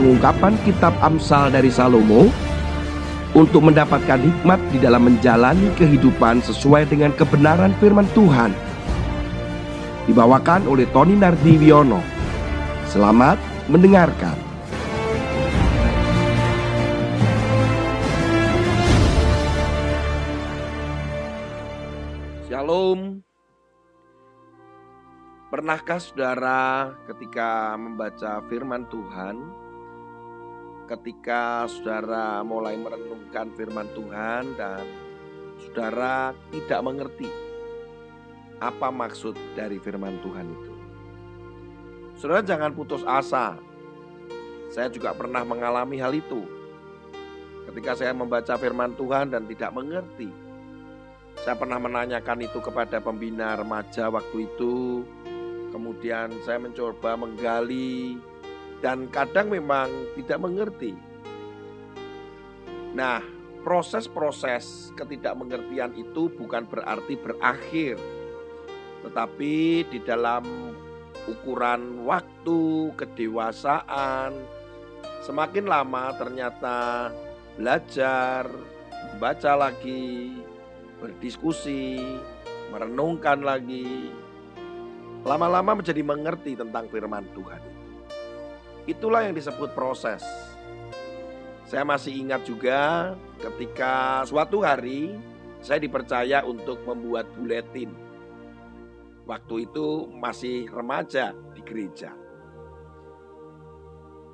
pengungkapan kitab Amsal dari Salomo untuk mendapatkan hikmat di dalam menjalani kehidupan sesuai dengan kebenaran firman Tuhan. Dibawakan oleh Tony Nardiwiono. Selamat mendengarkan. Shalom. Pernahkah saudara ketika membaca firman Tuhan, ketika saudara mulai merenungkan firman Tuhan dan saudara tidak mengerti apa maksud dari firman Tuhan itu? Saudara jangan putus asa. Saya juga pernah mengalami hal itu. Ketika saya membaca firman Tuhan dan tidak mengerti, saya pernah menanyakan itu kepada pembina remaja waktu itu, Kemudian saya mencoba menggali dan kadang memang tidak mengerti. Nah, proses-proses ketidakmengertian itu bukan berarti berakhir. Tetapi di dalam ukuran waktu, kedewasaan, semakin lama ternyata belajar, membaca lagi, berdiskusi, merenungkan lagi, lama-lama menjadi mengerti tentang firman Tuhan itu. Itulah yang disebut proses. Saya masih ingat juga ketika suatu hari saya dipercaya untuk membuat buletin. Waktu itu masih remaja di gereja.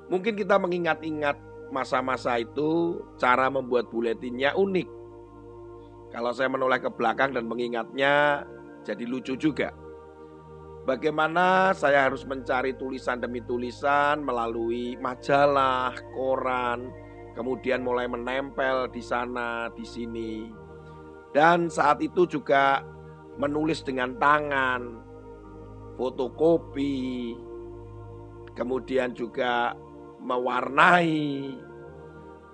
Mungkin kita mengingat-ingat masa-masa itu cara membuat buletinnya unik. Kalau saya menoleh ke belakang dan mengingatnya jadi lucu juga. Bagaimana saya harus mencari tulisan demi tulisan melalui majalah, koran, kemudian mulai menempel di sana, di sini. Dan saat itu juga menulis dengan tangan, fotokopi, kemudian juga mewarnai.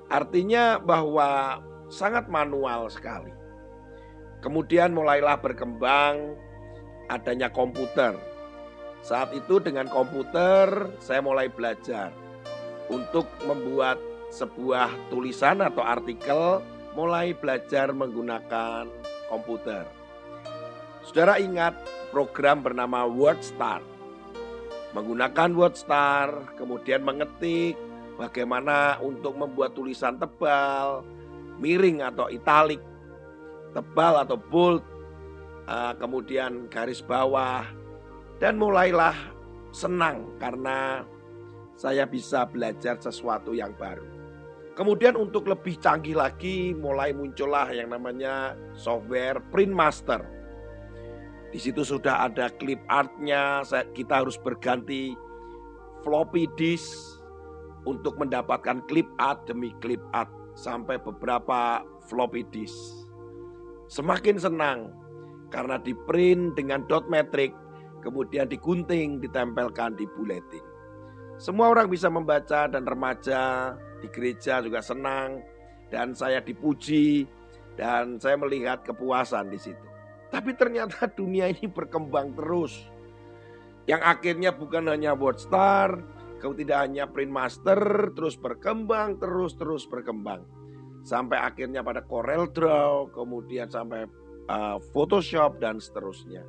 Artinya bahwa sangat manual sekali. Kemudian mulailah berkembang adanya komputer. Saat itu dengan komputer saya mulai belajar untuk membuat sebuah tulisan atau artikel mulai belajar menggunakan komputer. Saudara ingat program bernama WordStar. Menggunakan WordStar, kemudian mengetik bagaimana untuk membuat tulisan tebal, miring atau italik, tebal atau bold, uh, kemudian garis bawah, dan mulailah senang karena saya bisa belajar sesuatu yang baru. Kemudian untuk lebih canggih lagi mulai muncullah yang namanya software Print Master. Di situ sudah ada clip artnya, kita harus berganti floppy disk untuk mendapatkan clip art demi clip art sampai beberapa floppy disk. Semakin senang karena di print dengan dot metric, kemudian digunting, ditempelkan di buletin. Semua orang bisa membaca dan remaja di gereja juga senang dan saya dipuji dan saya melihat kepuasan di situ. Tapi ternyata dunia ini berkembang terus. Yang akhirnya bukan hanya WordStar, kau tidak hanya print master, terus berkembang, terus terus berkembang. Sampai akhirnya pada Corel Draw, kemudian sampai uh, Photoshop dan seterusnya.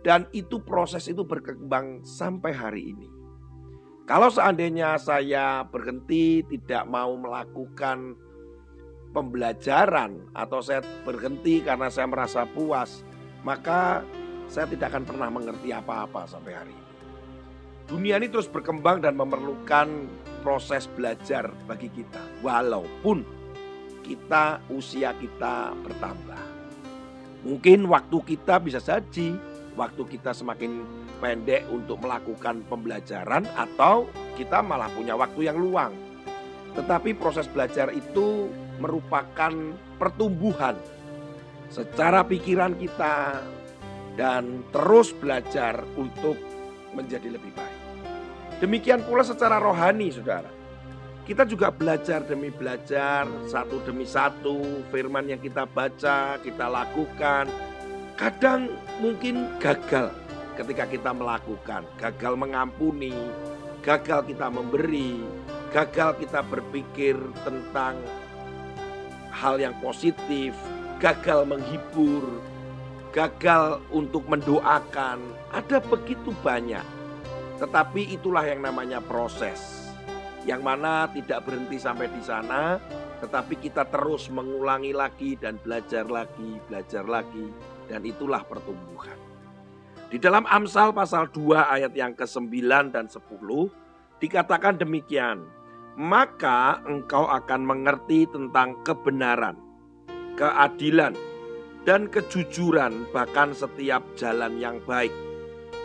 Dan itu proses itu berkembang sampai hari ini. Kalau seandainya saya berhenti tidak mau melakukan pembelajaran atau saya berhenti karena saya merasa puas, maka saya tidak akan pernah mengerti apa-apa sampai hari ini. Dunia ini terus berkembang dan memerlukan proses belajar bagi kita, walaupun kita usia kita bertambah. Mungkin waktu kita bisa saja waktu kita semakin pendek untuk melakukan pembelajaran atau kita malah punya waktu yang luang. Tetapi proses belajar itu merupakan pertumbuhan secara pikiran kita dan terus belajar untuk menjadi lebih baik. Demikian pula secara rohani, saudara. Kita juga belajar demi belajar, satu demi satu, firman yang kita baca, kita lakukan. Kadang mungkin gagal ketika kita melakukan, gagal mengampuni, gagal kita memberi, gagal kita berpikir tentang hal yang positif, gagal menghibur, gagal untuk mendoakan. Ada begitu banyak. Tetapi itulah yang namanya proses. Yang mana tidak berhenti sampai di sana, tetapi kita terus mengulangi lagi dan belajar lagi, belajar lagi. Dan itulah pertumbuhan. Di dalam Amsal pasal 2 ayat yang ke-9 dan 10 dikatakan demikian. Maka engkau akan mengerti tentang kebenaran, keadilan, dan kejujuran bahkan setiap jalan yang baik.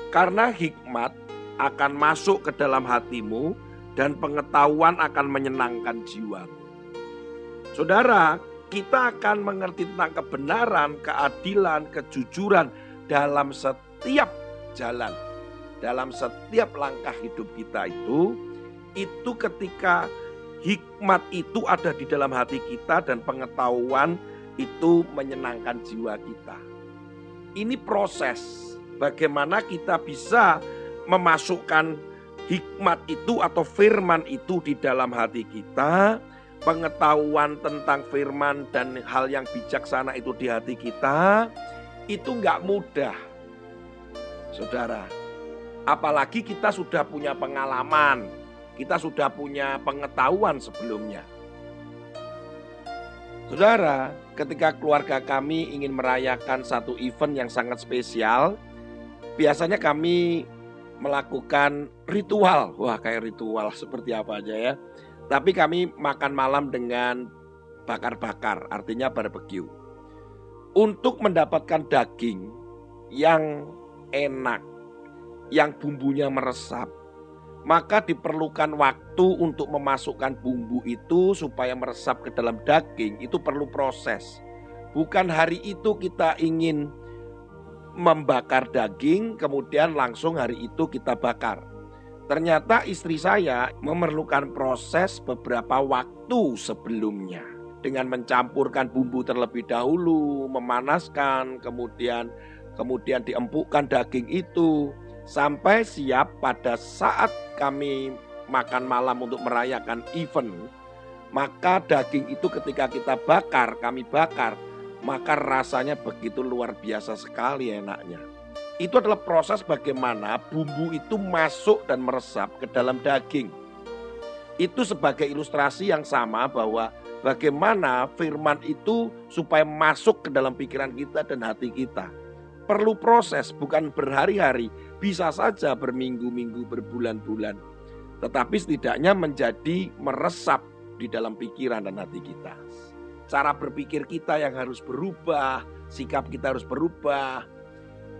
Karena hikmat akan masuk ke dalam hatimu dan pengetahuan akan menyenangkan jiwa. Saudara, kita akan mengerti tentang kebenaran, keadilan, kejujuran dalam setiap jalan, dalam setiap langkah hidup kita itu, itu ketika hikmat itu ada di dalam hati kita dan pengetahuan itu menyenangkan jiwa kita. Ini proses bagaimana kita bisa memasukkan hikmat itu atau firman itu di dalam hati kita pengetahuan tentang firman dan hal yang bijaksana itu di hati kita, itu nggak mudah. Saudara, apalagi kita sudah punya pengalaman, kita sudah punya pengetahuan sebelumnya. Saudara, ketika keluarga kami ingin merayakan satu event yang sangat spesial, biasanya kami melakukan ritual. Wah, kayak ritual seperti apa aja ya tapi kami makan malam dengan bakar-bakar, artinya barbecue. Untuk mendapatkan daging yang enak, yang bumbunya meresap, maka diperlukan waktu untuk memasukkan bumbu itu supaya meresap ke dalam daging. Itu perlu proses. Bukan hari itu kita ingin membakar daging, kemudian langsung hari itu kita bakar. Ternyata istri saya memerlukan proses beberapa waktu sebelumnya dengan mencampurkan bumbu terlebih dahulu, memanaskan, kemudian kemudian diempukkan daging itu sampai siap pada saat kami makan malam untuk merayakan event. Maka daging itu ketika kita bakar, kami bakar, maka rasanya begitu luar biasa sekali enaknya. Itu adalah proses bagaimana bumbu itu masuk dan meresap ke dalam daging. Itu sebagai ilustrasi yang sama bahwa bagaimana firman itu supaya masuk ke dalam pikiran kita dan hati kita. Perlu proses, bukan berhari-hari, bisa saja berminggu-minggu, berbulan-bulan. Tetapi setidaknya menjadi meresap di dalam pikiran dan hati kita. Cara berpikir kita yang harus berubah, sikap kita harus berubah,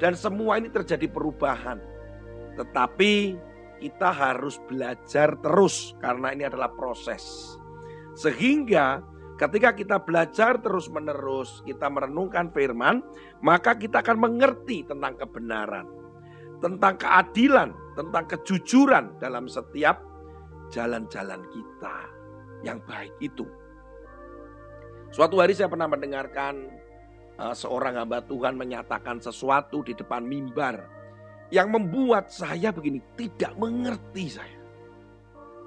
dan semua ini terjadi perubahan. Tetapi kita harus belajar terus karena ini adalah proses. Sehingga ketika kita belajar terus-menerus, kita merenungkan firman, maka kita akan mengerti tentang kebenaran, tentang keadilan, tentang kejujuran dalam setiap jalan-jalan kita yang baik itu. Suatu hari saya pernah mendengarkan Eh, seorang hamba Tuhan menyatakan sesuatu di depan mimbar yang membuat saya begini tidak mengerti saya.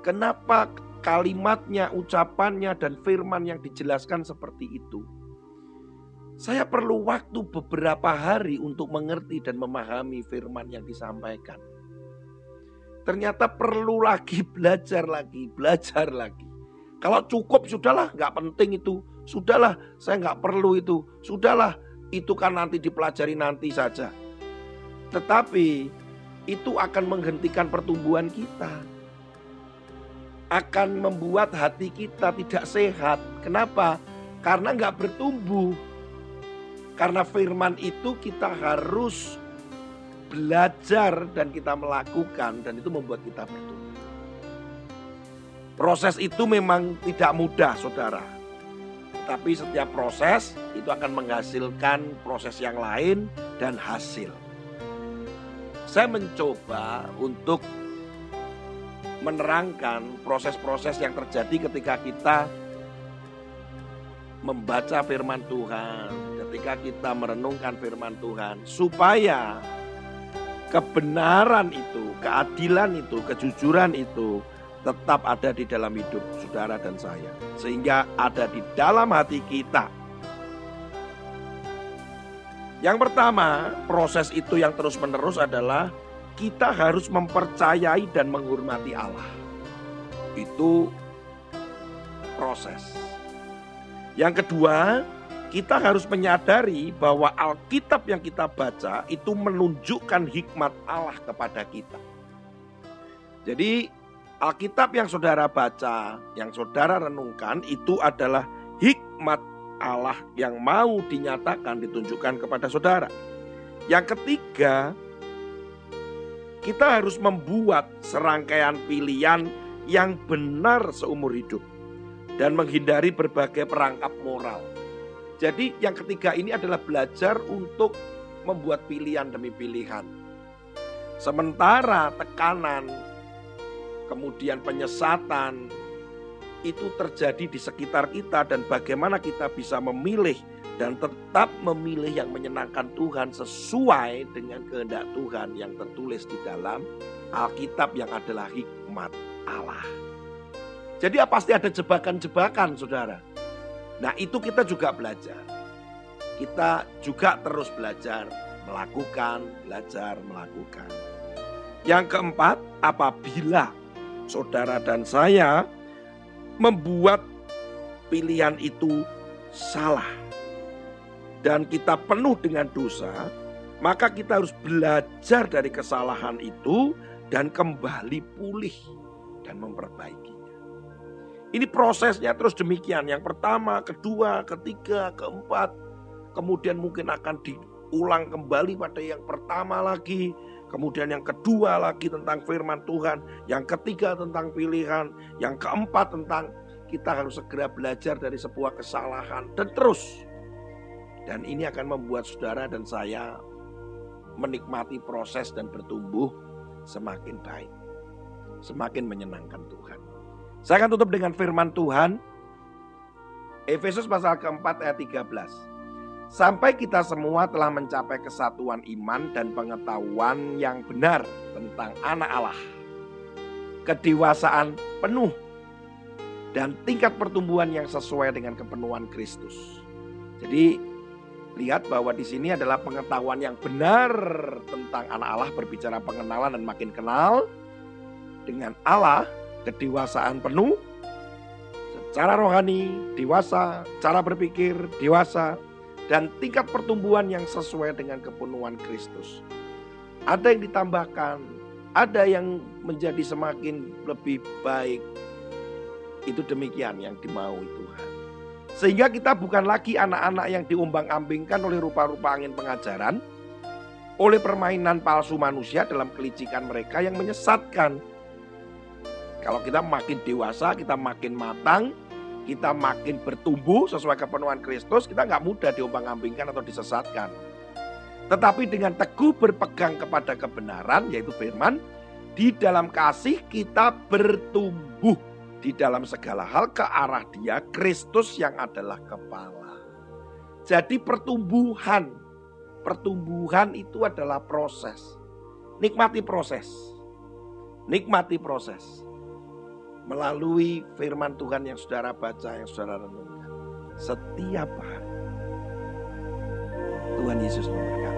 Kenapa kalimatnya, ucapannya dan firman yang dijelaskan seperti itu? Saya perlu waktu beberapa hari untuk mengerti dan memahami firman yang disampaikan. Ternyata perlu lagi belajar lagi, belajar lagi. Kalau cukup sudahlah, nggak penting itu Sudahlah, saya nggak perlu itu. Sudahlah, itu kan nanti dipelajari nanti saja. Tetapi itu akan menghentikan pertumbuhan kita. Akan membuat hati kita tidak sehat. Kenapa? Karena nggak bertumbuh. Karena firman itu kita harus belajar dan kita melakukan dan itu membuat kita bertumbuh. Proses itu memang tidak mudah, saudara tapi setiap proses itu akan menghasilkan proses yang lain dan hasil. Saya mencoba untuk menerangkan proses-proses yang terjadi ketika kita membaca firman Tuhan, ketika kita merenungkan firman Tuhan, supaya kebenaran itu, keadilan itu, kejujuran itu tetap ada di dalam hidup saudara dan saya, sehingga ada di dalam hati kita. Yang pertama, proses itu yang terus-menerus adalah kita harus mempercayai dan menghormati Allah. Itu proses. Yang kedua, kita harus menyadari bahwa Alkitab yang kita baca itu menunjukkan hikmat Allah kepada kita. Jadi, Alkitab yang saudara baca, yang saudara renungkan, itu adalah hikmat Allah yang mau dinyatakan, ditunjukkan kepada saudara. Yang ketiga, kita harus membuat serangkaian pilihan yang benar seumur hidup dan menghindari berbagai perangkap moral. Jadi, yang ketiga ini adalah belajar untuk membuat pilihan demi pilihan. Sementara tekanan, kemudian penyesatan itu terjadi di sekitar kita, dan bagaimana kita bisa memilih dan tetap memilih yang menyenangkan Tuhan sesuai dengan kehendak Tuhan yang tertulis di dalam Alkitab yang adalah hikmat Allah. Jadi pasti ada jebakan-jebakan saudara. Nah itu kita juga belajar. Kita juga terus belajar melakukan, belajar melakukan. Yang keempat, apabila saudara dan saya membuat pilihan itu salah dan kita penuh dengan dosa, maka kita harus belajar dari kesalahan itu dan kembali pulih dan memperbaikinya. Ini prosesnya terus demikian. Yang pertama, kedua, ketiga, keempat, kemudian mungkin akan diulang kembali pada yang pertama lagi, kemudian yang kedua lagi tentang firman Tuhan, yang ketiga tentang pilihan, yang keempat tentang kita harus segera belajar dari sebuah kesalahan dan terus dan ini akan membuat saudara dan saya menikmati proses dan bertumbuh semakin baik. Semakin menyenangkan Tuhan. Saya akan tutup dengan firman Tuhan. Efesus pasal keempat ayat 13. Sampai kita semua telah mencapai kesatuan iman dan pengetahuan yang benar tentang anak Allah. Kedewasaan penuh dan tingkat pertumbuhan yang sesuai dengan kepenuhan Kristus. Jadi lihat bahwa di sini adalah pengetahuan yang benar tentang anak Allah berbicara pengenalan dan makin kenal dengan Allah kedewasaan penuh secara rohani dewasa cara berpikir dewasa dan tingkat pertumbuhan yang sesuai dengan kepenuhan Kristus. Ada yang ditambahkan ada yang menjadi semakin lebih baik. Itu demikian yang dimaui Tuhan. Sehingga kita bukan lagi anak-anak yang diumbang-ambingkan oleh rupa-rupa angin pengajaran, oleh permainan palsu manusia dalam kelicikan mereka yang menyesatkan. Kalau kita makin dewasa, kita makin matang, kita makin bertumbuh sesuai kepenuhan Kristus, kita nggak mudah diumbang-ambingkan atau disesatkan. Tetapi dengan teguh berpegang kepada kebenaran, yaitu firman, di dalam kasih kita bertumbuh di dalam segala hal ke arah dia Kristus yang adalah kepala. Jadi pertumbuhan, pertumbuhan itu adalah proses. Nikmati proses. Nikmati proses. Melalui firman Tuhan yang saudara baca, yang saudara renungkan. Setiap hari. Tuhan Yesus memberkati.